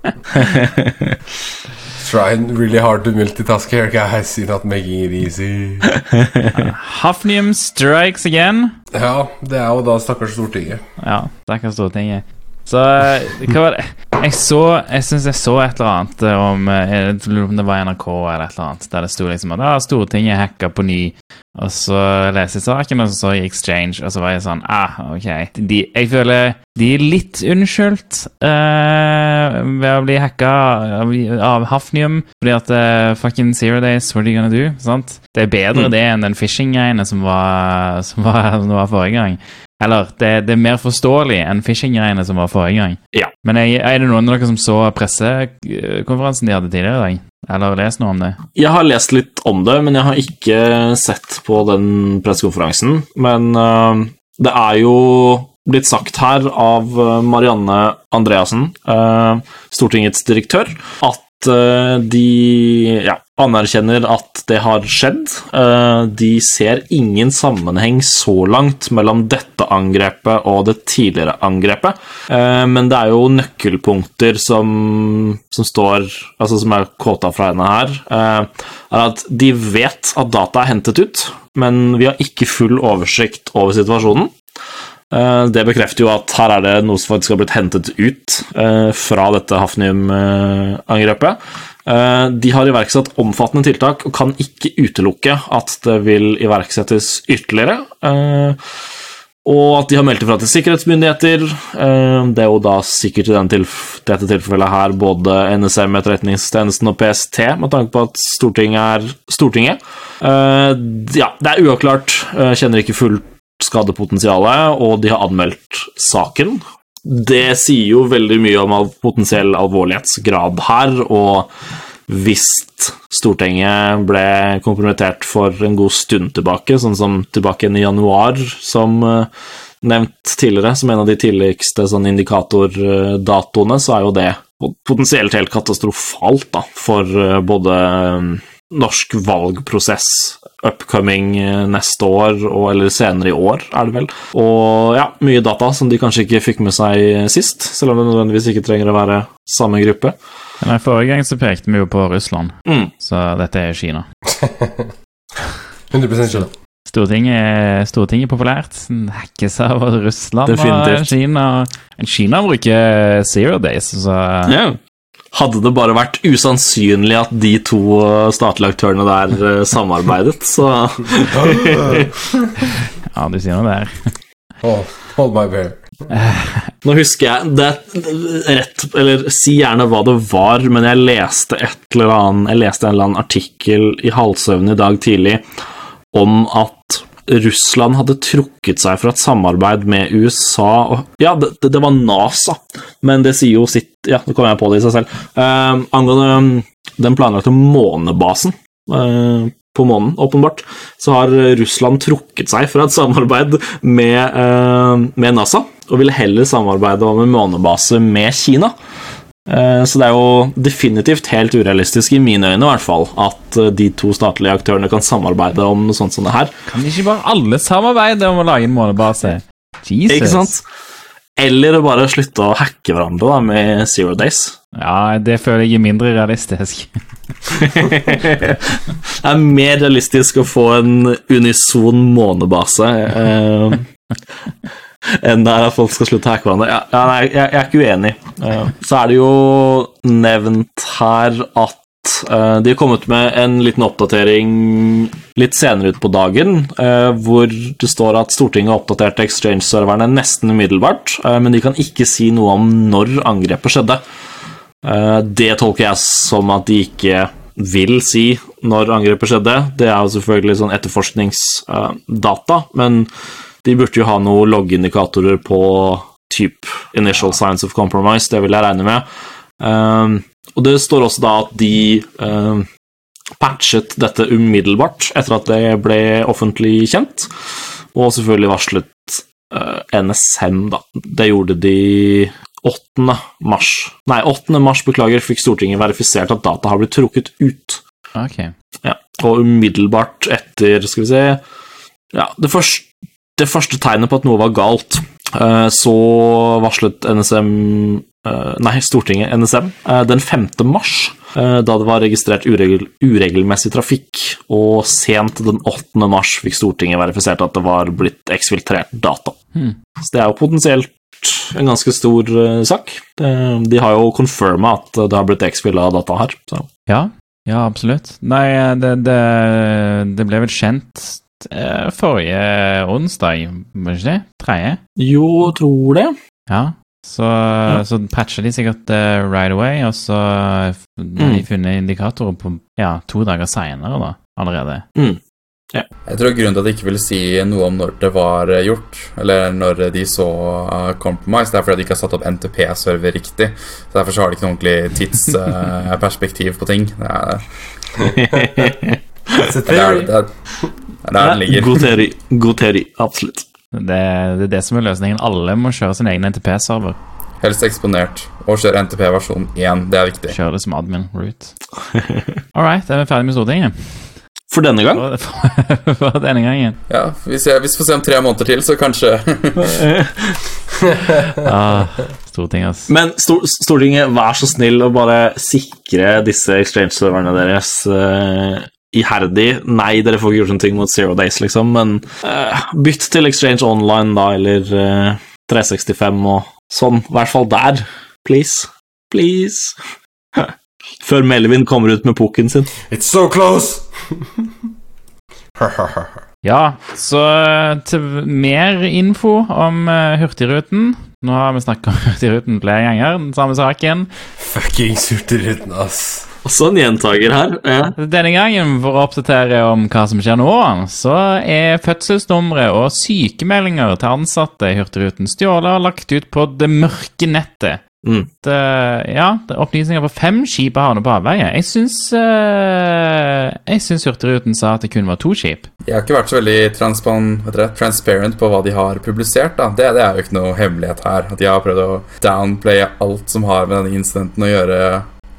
Trying really hard to multitask here, guys. You're not making it easy. Hafnium strikes again. Ja, det er jo da stakkars Stortinget. Ja, stakkars Stortinget. Så eh, hva var det Jeg så Jeg syns jeg så et eller annet eh, om eh, om det var NRK eller et eller annet, der det sto liksom at ah, Stortinget hacka på ny. Og så leste jeg saken, og så så jeg Exchange, og så var jeg sånn Ah, ok. De, jeg føler de er litt unnskyldt uh, ved å bli hacka av, av Hafnium, fordi at uh, fucking Zero Days, what are you gonna do? Sant? Det er bedre Mm. det enn den phishing-greiene som var, som, som var forrige gang. Eller, det, det er mer forståelig enn phishing-greiene som var forrige gang. Ja. Men er, det noen av dere som så pressekonferansen de hadde tidligere i dag? Eller lest noe om det? Jeg har lest litt om det, men jeg har ikke sett på den pressekonferansen. Men uh, det er jo blitt sagt her av øh, Marianne Andreassen, uh, Stortingets direktør, at de ja, anerkjenner at det har skjedd. Øh, de ser ingen sammenheng så langt mellom dette angrepet og det tidligere angrepet. Eh, Men det er jo nøkkelpunkter som, som står Altså som er kåta fra henne her, eh, er at de vet at data er hentet ut, men vi har ikke full oversikt over situasjonen. Eh, Det bekrefter jo at her er det noe som faktisk har blitt hentet ut eh, fra dette Hafnium-angrepet. Eh, De har iverksatt omfattende tiltak og kan ikke utelukke at det vil iverksettes ytterligere. Eh, Og at de har meldt ifra til sikkerhetsmyndigheter. Eh, Det er jo da sikkert i dette tilfellet her både NSM, Etterretningstjenesten og PST, med tanke på at Stortinget er Stortinget. Ja, det er uavklart. Kjenner ikke fullt skadepotensialet, og de har anmeldt saken. Det sier jo veldig mye om potensiell alvorlighetsgrad her, og hvis Stortinget ble kompromittert for en god stund tilbake, sånn som tilbake igjen i januar, som eh, nevnt tidligere, som en av de tidligste sånn indikatordatoene, så er jo det potensielt helt katastrofalt da, for eh, både eh, norsk valgprosess upcoming eh, neste år, og, eller senere i år, er det vel. Og ja, mye data som de kanskje ikke fikk med seg sist, selv om det nødvendigvis ikke trenger å være samme gruppe. Nei, Forrige gang så pekte vi jo på Russland, Mm. så dette er Kina. 100% Kina. Stortinget, Stortinget er populært. Hackes av Russland Definitivt. og Kina. Kina bruker zero days, så Ja. Hadde det bare vært usannsynlig at de to eh, statlige aktørene der eh, samarbeidet, så ja, du sier noe der. Hold, hold my beer. Nå husker jeg det rett Eller si gjerne hva det var, men jeg leste et eller annet Jeg leste en eller annen artikkel i halvsøvn i dag tidlig om at Russland hadde trukket seg fra et samarbeid med USA og Ja, det, det- var NASA, men det sier jo sitt Ja, nå kommer jeg på det i seg selv. Eh, angående um, den planlagte månebasen eh, på månen, åpenbart, så har Russland trukket seg fra et samarbeid med, eh, med NASA, og ville heller samarbeide om en månebase med Kina. Eh, Så det er jo definitivt helt urealistisk, i mine øyne i hvert fall, at eh, de to statlige aktørene kan samarbeide om noe sånt som det her. Kan ikke bare alle samarbeide om å lage en månebase? Jesus. Ikke sant? Eller bare slutte å hacke hverandre da, med Zero Days. Ja, det føler jeg er mindre realistisk. Det er mer realistisk å få en unison månebase eh, enn det er at folk skal slutte å hacke hverandre. Ja, nei, jeg, jeg er ikke uenig. Eh, så er det jo nevnt her at uh, de har kommet med en liten oppdatering litt senere ut på dagen, uh, hvor det står at Stortinget har oppdatert Exchange-serverne nesten umiddelbart, men de kan ikke si noe om når angrepet skjedde. Det tolker jeg som at de ikke vil si når angrepet skjedde. Det er jo selvfølgelig sånn etterforskningsdata, men de burde jo ha noen loggindikatorer på type initial signs of compromise, det vil jeg regne med. Um, Og det står også da at de um, patchet dette umiddelbart etter at det ble offentlig kjent, og selvfølgelig varslet uh, NSM, da. Det gjorde de 8. mars. Nei, 8. mars, beklager, fikk Stortinget verifisert at data har blitt trukket ut. Ok. Ja, og umiddelbart etter, skal vi se Ja, det første, det første tegnet på at noe var galt, eh, så varslet NSM eh, Nei, Stortinget NSM eh, den 5. mars, da det var registrert uregel, uregelmessig trafikk, og sent den 8. mars fikk Stortinget verifisert at det var blitt eksfiltrert data. Så det er jo potensielt en ganske stor sak. De har jo confirma at det har blitt eksfilla data her. Så. Ja, ja, absolutt. Nei, det, det, det ble vel kjent forrige onsdag, var det ikke det? Tredje? Jo, tror det. Ja. Så, så patcha de sikkert uh, right away, og så har de Mm. funnet indikatorer på ja, to dager seinere, da, allerede. Jeg tror grunnen til at de ikke vil si noe om når det var eh, gjort, eller når de så uh, Compromise, det er fordi de ikke har satt opp NTP-server riktig. Så Derfor så har de ikke noe ordentlig tidsperspektiv på ting. Det er det er- det er- det er der den ligger. God teori. God teori, absolutt. Det, det er det som er løsningen. Alle må kjøre sin egen NTP-server. Helst eksponert. Og kjøre NTP versjon 1. Det er viktig. Kjøre det som admin route. All right, er vi ferdig med Stortinget? For denne gang. For, for, for denne gangen. Ja, hvis, jeg, hvis vi får se om tre måneder til, så kanskje Ah, Stortinget, ass. Men Stor Stortinget, vær så snill å bare sikre disse exchange-serverne deres eh, iherdig. Nei, dere får ikke gjort noen ting mot Zero Days, liksom, men uh, bytt til Exchange Online, da, eller uh, 365 og sånn. I hvert fall der. Please. Please. Før Melvin kommer ut med pukken sin. It's so close! Ja, så til mer info om uh, Hurtigruten. Nå har vi snakka om Hurtigruten flere ganger, den samme saken. Fuckings Hurtigruten, ass. Også en gjentager her. Ja. Denne gangen, for å oppdatere om hva som skjer nå, så er fødselsnumre og sykemeldinger til ansatte i Hurtigruten stjålet og lagt ut på det mørke nettet. Mm. Det, ja, det er opplysninger på fem skip har havnet på avveie. Jeg syns uh, Jeg syns Hurtigruten sa at det kun var to skip. De har ikke vært så veldig transparent på hva de har publisert. da. Det, det er jo ikke noe hemmelighet her. At de har prøvd å downplaye alt som har med denne incidenten å gjøre,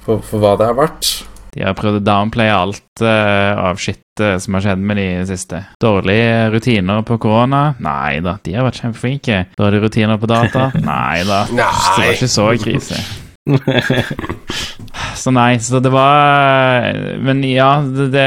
for, for hva det er verdt. De har prøvd å downplaye alt uh, av shit uh, som har skjedd med de siste. Dårlige rutiner på korona? Nei da, de har vært kjempeflinke. Dårlige rutiner på data? Nei da. Nei. det var ikke så krise. så nei, så det var Men ja, det, det,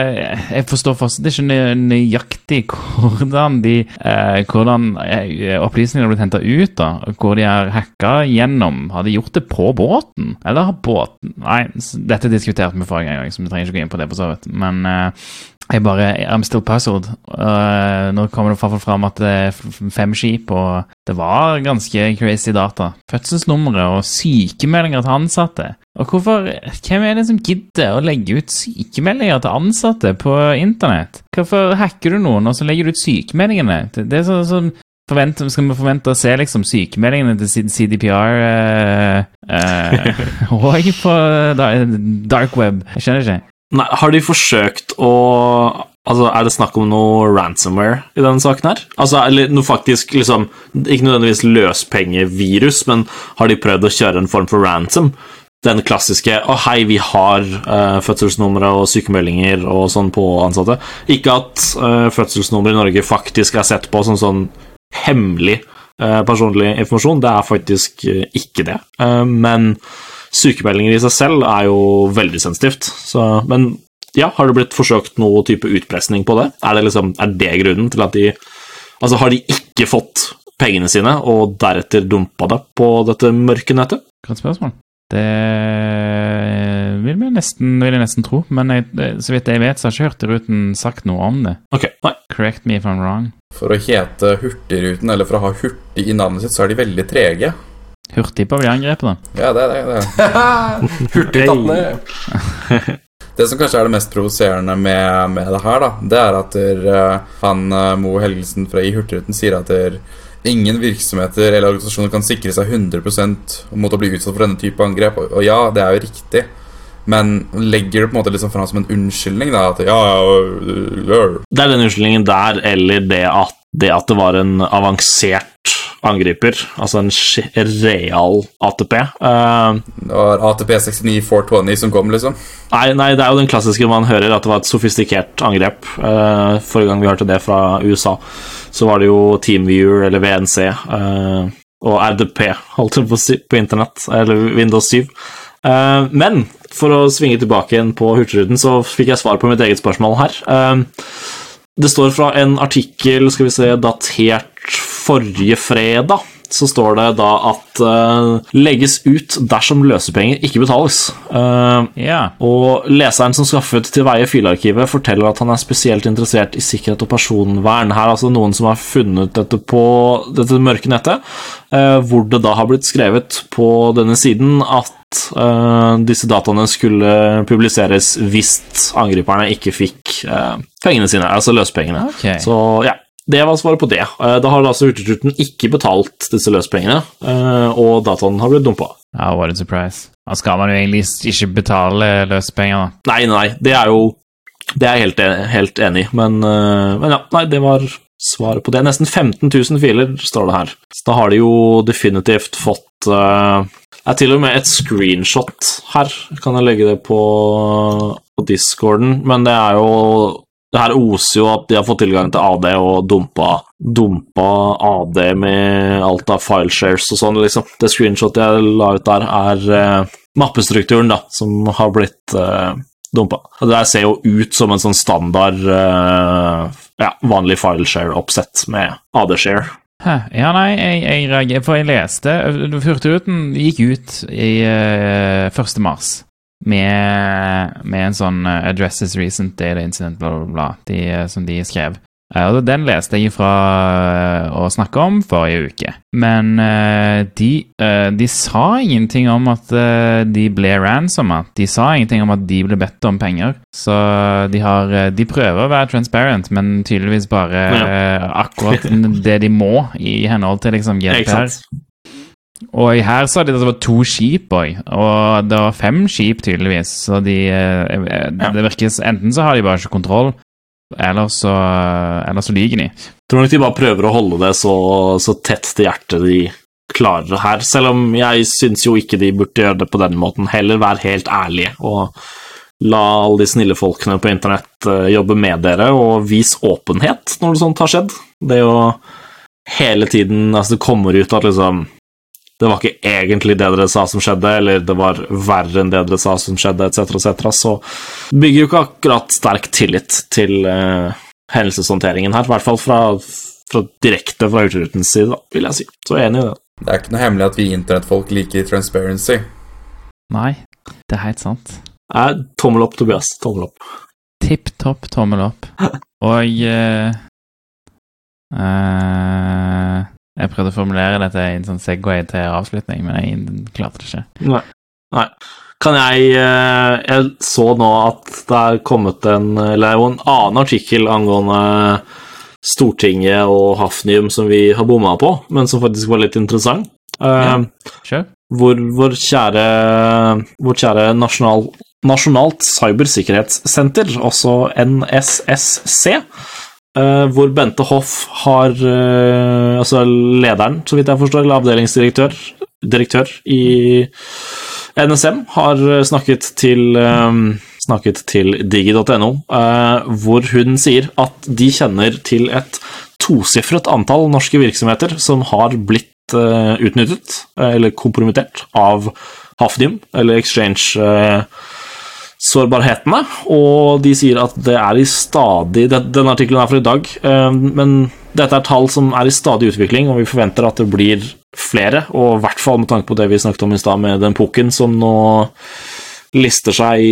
jeg forstår fortsatt ikke nø- nøyaktig hvordan de eh, Hvordan eh, opplysningene har blitt henta ut, da. Hvor de har hacka gjennom. Har de gjort det på båten? Eller har båten Nei, dette diskuterte vi forrige gang, så vi trenger ikke gå inn på det, på så vidt. Men eh, jeg bare I'm still puzzled. Uh, nå kommer det iallfall fram at det er fem skip, og det var ganske crazy data. Fødselsnumre og sykemeldinger til ansatte. Og hvorfor Hvem er det som gidder å legge ut sykemeldinger til ansatte på internett? Hvorfor hacker du noen, og så legger du ut sykemeldingene? Det, det er sånn som Forvent, skal vi forvente å se liksom sykemeldingene til CDPR eh, eh, og på dark web? Jeg skjønner ikke. Nei, har de forsøkt å Altså, Er det snakk om noe ransomware i denne saken her? Altså, eller noe faktisk liksom Ikke nødvendigvis løspengevirus, men har de prøvd å kjøre en form for ransom? Den klassiske 'Å, hei, vi har uh, fødselsnumre og sykemeldinger og sånn på ansatte'. Ikke at uh, fødselsnummer i Norge faktisk er sett på som sånn hemmelig uh, personlig informasjon. Det er faktisk eh, ikke det. Eh, men sykemeldinger i seg selv er jo veldig sensitivt. Så, men ja, har det blitt forsøkt noe type utpressing på det? Er det, liksom, er det grunnen til at de Altså, har de ikke fått pengene sine, og deretter dumpa det på dette mørke nettet? Godt spørsmål. Det vil, vi nesten, vil jeg nesten tro, men jeg, så vidt jeg vet, så har ikke Hurtigruten sagt noe om det. Ok, nei. Correct me if I'm wrong. For å hete Hurtigruten, eller for å ha hurtig i navnet sitt, så er de veldig trege. Hurtig på å bli angrepet, da. Ja, det er det. det. Hurtig tatt ned. Det som kanskje er det mest provoserende med, med det her, da, det er at der, eh, han eh, Mo Helgesen fra i Hurtigruten sier at der, ingen virksomheter eller organisasjoner kan sikre seg 100% mot å bli utsatt for denne type angrep. Og, og ja, det er jo riktig. Men legger det på en måte liksom fram som en unnskyldning, da? At ja, ja, øh, Det er den unnskyldningen der, eller det at, det at det var en avansert angriper, altså en real ATP. Uh, det var ATP 69 420 som kom, liksom. Nei, nei, det er jo den klassiske man hører, at det var et sofistikert angrep. Uh, forrige gang vi hørte det fra USA, så var det jo TeamViewer eller VNC uh, og RDP, holdt jeg på å si, på internett, eller Windows 7. Eh, men for å svinge tilbake igjen på Hurtigruten, så fikk jeg svar på mitt eget spørsmål her. Eh, det står fra en artikkel, skal vi se, datert forrige fredag, så står det da at uh, legges ut dersom løsepenger ikke betales. Uh, yeah. og leseren som skaffet til veie filearkivet, forteller at han er spesielt interessert i sikkerhet og personvern. Her er altså noen som har funnet dette på dette mørke nettet, uh, hvor det da har blitt skrevet på denne siden at eh, disse dataene skulle publiseres hvis angriperne ikke fikk eh, pengene sine, altså løsepengene. Okay. Så ja, det var svaret på det. Eh, Da har altså Hurtigruten ikke betalt disse løspengene, eh, og dataen har blitt dumpa. Ja, what a surprise. Da skal man jo egentlig ikke betale løspenger, da. Nei, nei, det er jo Det er jeg helt, helt enig i, men, eh, men ja, nei, det var svaret på det. Nesten 15 000 filer står det her. Så da har de jo definitivt fått Det er til og med et screenshot her. Kan jeg legge det på, på discorden? Men det er jo det her oser jo at de har fått tilgang til AD og dumpa, dumpa AD med alt av fileshares og sånn, liksom. Det screenshotet jeg la ut der, er eh, mappestrukturen, da, som har blitt eh, dumpa. Det der ser jo ut som en sånn standard eh, ja, vanlig fileshare-oppsett med AD-share. Ja, nei, jeg, jeg reagerer, for jeg leste Hurtigruten gikk ut i eh, 1. mars med, med en sånn eh, 'Addresses recent data incident', bla, bla, bla, de, eh, som de skrev. Eh, og Den leste jeg fra å snakke om forrige uke. Men de, de sa ingenting om at de ble ransoma. De sa ingenting om at de ble bedt om penger. Så de, har, de prøver å være transparent, men tydeligvis bare Ja. akkurat det de må i henhold til liksom GDPR. Og her sa de at det var to skip òg, og det var fem skip tydeligvis. Så de eh, eh, Det virker Enten så har de bare ikke kontroll, eller så, eller så lyver de. tror nok de bare prøver å holde det så, så tett til hjertet de klarer her. Selv om jeg syns jo ikke de burde gjøre det på den måten. Heller være helt ærlige og la alle de snille folkene på internett eh, jobbe med dere, og vis åpenhet når noe sånt har skjedd. Det er jo hele tiden Altså, det kommer ut at liksom det var ikke egentlig det dere sa som skjedde, eller det var verre enn det dere sa som skjedde, etc., etc., så bygger jo ikke akkurat sterk tillit til uh, hendelseshåndteringen her, i hvert fall fra, fra direkte fra Hurtigrutens side, da, vil jeg si. Så jeg er enig i det. Det er ikke noe hemmelig at vi internettfolk liker transparency. Nei, det er helt sant. Nei, tommel opp, Tobias. Tommel opp. Tipp topp tommel opp. Og eh, eh, Jeg prøvde å formulere dette i en sånn Segway til avslutning, men jeg klarte det ikke. Nei. Nei. Kan jeg eh, Jeg så nå at det er kommet en Eller en annen artikkel angående Stortinget og Hafnium som vi har bomma på, men som faktisk var litt interessant. Ja. sure. Hvor vår kjære, vår kjære nasjonal, Nasjonalt cybersikkerhetssenter, også NSSC, eh, hvor Bente Hoff har uh, Altså lederen, så vidt jeg forstår, eller avdelingsdirektør direktør i NSM, har snakket til um, snakket til digi.no, uh, hvor hun sier at de kjenner til et tosifret antall norske virksomheter som har blitt utnyttet, eller kompromittert, av Hafnium, eller Exchange eh, sårbarhetene, og de sier at det er i stadig Denne Den artikkelen er fra i dag, eh, men dette er tall som er i stadig utvikling, og vi forventer at det blir flere, og i hvert fall med tanke på det vi snakket om i stad med den pukken som nå lister seg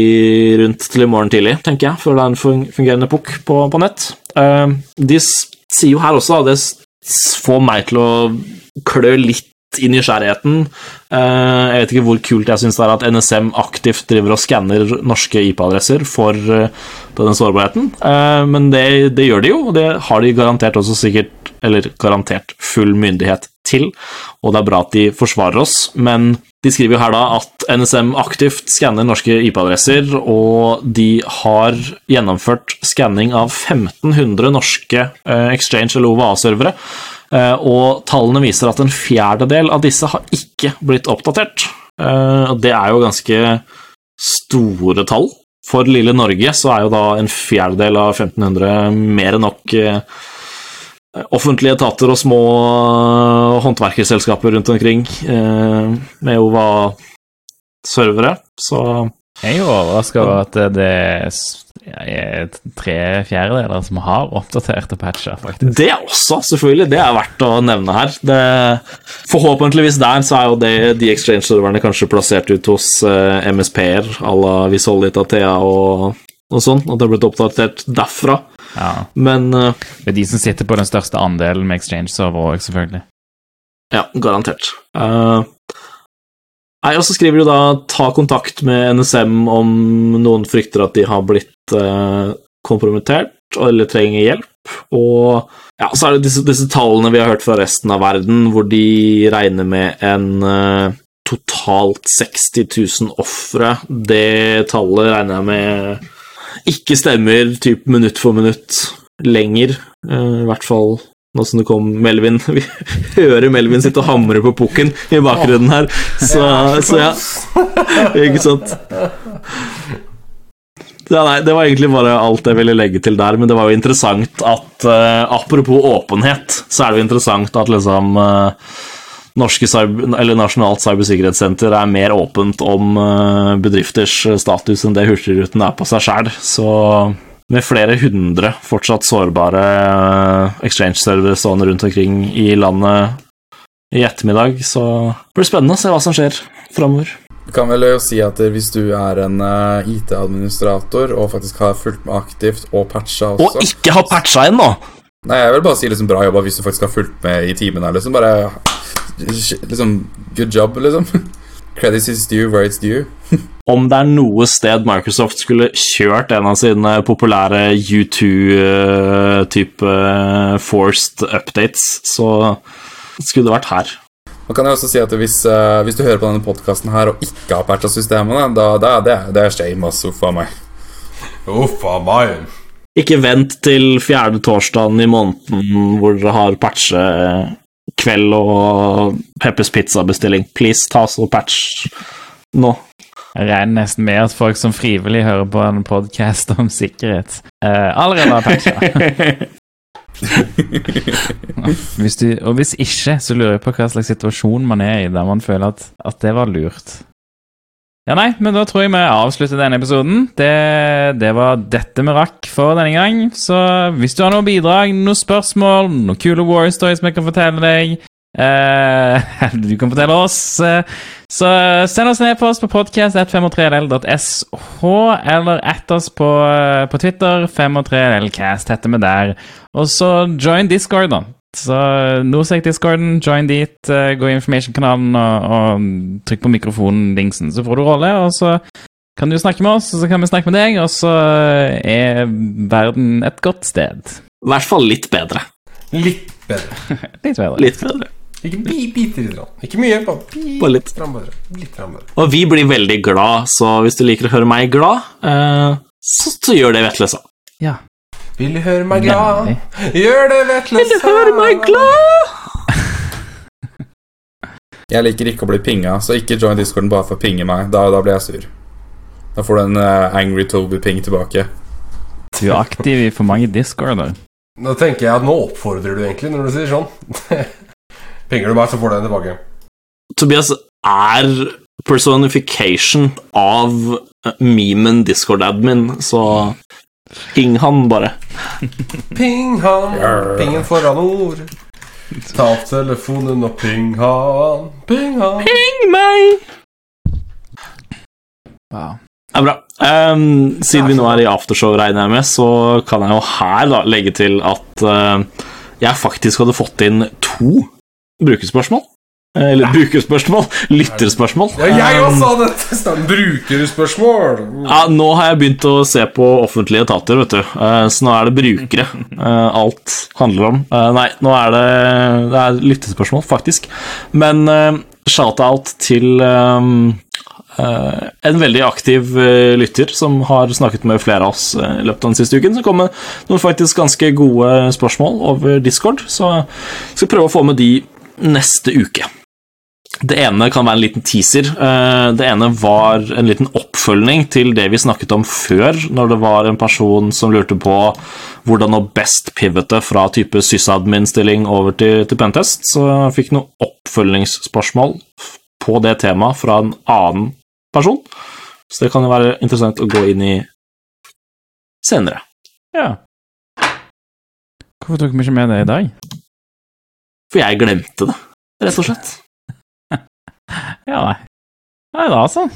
rundt til i morgen tidlig, tenker jeg, før det er en fungerende pukk på, på nett. Eh, De sier jo her også, det får meg til å klø litt i nysgjerrigheten. Eh, Jeg vet ikke hvor kult jeg syns det er at NSM aktivt driver og skanner norske IP-adresser for eh, denne sårbarheten, Eh, men det, det gjør de jo, og det har de garantert også sikkert eller garantert full myndighet til, og det er bra at de forsvarer oss, men de skriver jo her da at NSM aktivt skanner norske IP-adresser, og de har gjennomført skanning av 1500 norske Exchange eller OVA-servere, og tallene viser at en fjerdedel av disse har ikke blitt oppdatert. Eh, det er jo ganske store tall. For lille Norge så er jo da en fjerdedel av 1500 mer enn nok eh, offentlige etater og små eh, håndverkerselskaper rundt omkring eh, med OVA-servere, så Jeg er jo overraska over at det tre fjerdedeler som har oppdatert og patcha, faktisk. Det også, selvfølgelig. Det er verdt å nevne her. Det, forhåpentligvis der så er jo det, de exchange-serverne kanskje plassert ut hos uh, MSP-er à la Visolita Thea og, og sånn, og det har blitt oppdatert derfra. Ja. Men uh, Det er de som sitter på den største andelen med exchange-server òg, selvfølgelig. Ja, garantert. Eh, nei, og så skriver de da 'ta kontakt med NSM om noen frykter at de har blitt eh, kompromittert eller trenger hjelp'. Og ja, så er det disse, disse tallene vi har hørt fra resten av verden, hvor de regner med en eh, totalt 60 000 ofre. Det tallet regner jeg med ikke stemmer typ minutt for minutt lenger. eh, I hvert fall nå som det kom Melvin Vi hører Melvin sitte og hamre på pukken i bakgrunnen her, så, så ja. Ikke sant? Ja, nei, det var egentlig bare alt jeg ville legge til der, men det var jo interessant at uh, Apropos åpenhet, så er det jo interessant at liksom uh, Norske eller Nasjonalt cybersikkerhetssenter er mer åpent om uh, bedrifters status enn det Hurtigruten er på seg sjæl. Så med flere hundre fortsatt sårbare eh, exchange-servere stående rundt omkring i landet i ettermiddag, så det blir spennende å se hva som skjer framover. Du kan vel jo si at hvis du er en eh, IT-administrator og faktisk har fulgt med aktivt og patcha også Og ikke ha patcha ennå! Nei, jeg vil bare si liksom bra jobba hvis du faktisk har fulgt med i timen her, Liksom bare Liksom Good job, liksom. Credits is due where it's due. Om det er noe sted Microsoft skulle kjørt en av sine populære U2-type eh, forced updates, så skulle det vært her. Man kan jo også si at hvis, uh, hvis du hører på denne podkasten her og ikke har patcha systemene, da, da det, er- det er shame, altså, for meg. Uff a meg. Ikke vent til fjerde torsdagen i måneden hvor dere har patchekveld og Peppers Pizza-bestilling. Please, ta og patch nå. Jeg regner nesten med at folk som frivillig hører på en podkast om sikkerhet, uh, allerede har patcha. Hvis du, og hvis ikke, så lurer jeg på hva slags situasjon man er i der man føler at, at det var lurt. Ja, nei, men da tror jeg vi avslutter denne episoden. Det, det var dette vi rakk for denne gang. Så hvis du har noe bidrag, noen spørsmål, noen kule war stories vi kan fortelle deg eh, Du kan fortelle oss. eh, så send oss en e-post på podcast.503ll.sh, eller ett oss på, eh, på Twitter. 503llcast heter vi der. Og så join Discord, da. Så Norsec-discorden, join dit, eh, gå i information-kanalen og, og trykk på mikrofonen-dingsen, så får du rolle. Og så kan du snakke med oss, og så kan vi snakke med deg, og så er verden et godt sted. I hvert fall litt bedre. Litt bedre. Litt bedre. Litt bedre. Ikke bi, bitte litt. Ikke mye, bare bitte Bare litt. bedre. Litt bedre. Og vi blir veldig glad, så hvis du liker å høre meg glad, eh, så, så gjør det Vetle sa. Ja. Vil du høre meg glad? Nemlig. Gjør det, Vetle. Vil du høre meg glad? Jeg liker ikke å bli pinga, så ikke join discorden bare for å pinge meg. Da, da blir jeg sur. Da får du en uh, angry Toby-ping tilbake. Du er aktiv i for mange discorder. Nå tenker jeg at nå oppfordrer du egentlig når du sier sånn. Pinger du meg, så får du den tilbake. Tobias er personification av eh, memen Discord-admin, så ping han bare. Ping han, pingen foran ord. Ta opp telefonen og ping han, ping meg! Wow. Det er bra. Um, siden vi nå er i aftershow, regner jeg med, så kan jeg jo her da legge til at uh, jeg faktisk hadde fått inn to brukerspørsmål. Eh, Eller brukerspørsmål, lytterspørsmål. Ja, jeg Ehm, også hadde testet brukerspørsmål. Ja, nå har jeg begynt å se på offentlige etater, vet du. Eh, Så nå er det brukere eh, alt handler om. Nei, nå er det, det er lyttespørsmål, faktisk. Men shout-out til eh, en veldig aktiv uh, lytter som har snakket med flere av oss eh, i løpet av den siste uken. Så kom det noen faktisk ganske gode spørsmål over Discord, så jeg skal prøve å få med de neste uke. Det ene kan være en liten teaser. Eh, Det ene var en liten oppfølging til det vi snakket om før, når det var en person som lurte på hvordan å best pivote fra type sysadmin-stilling over til, til pentest. Så jeg fikk noen oppfølgingsspørsmål på det temaet fra en annen person. Så det kan jo være interessant å gå inn i senere. Ja. Hvorfor tok vi ikke med det i dag? For jeg glemte det, rett og slett. Ja, nei. Nei da, altså.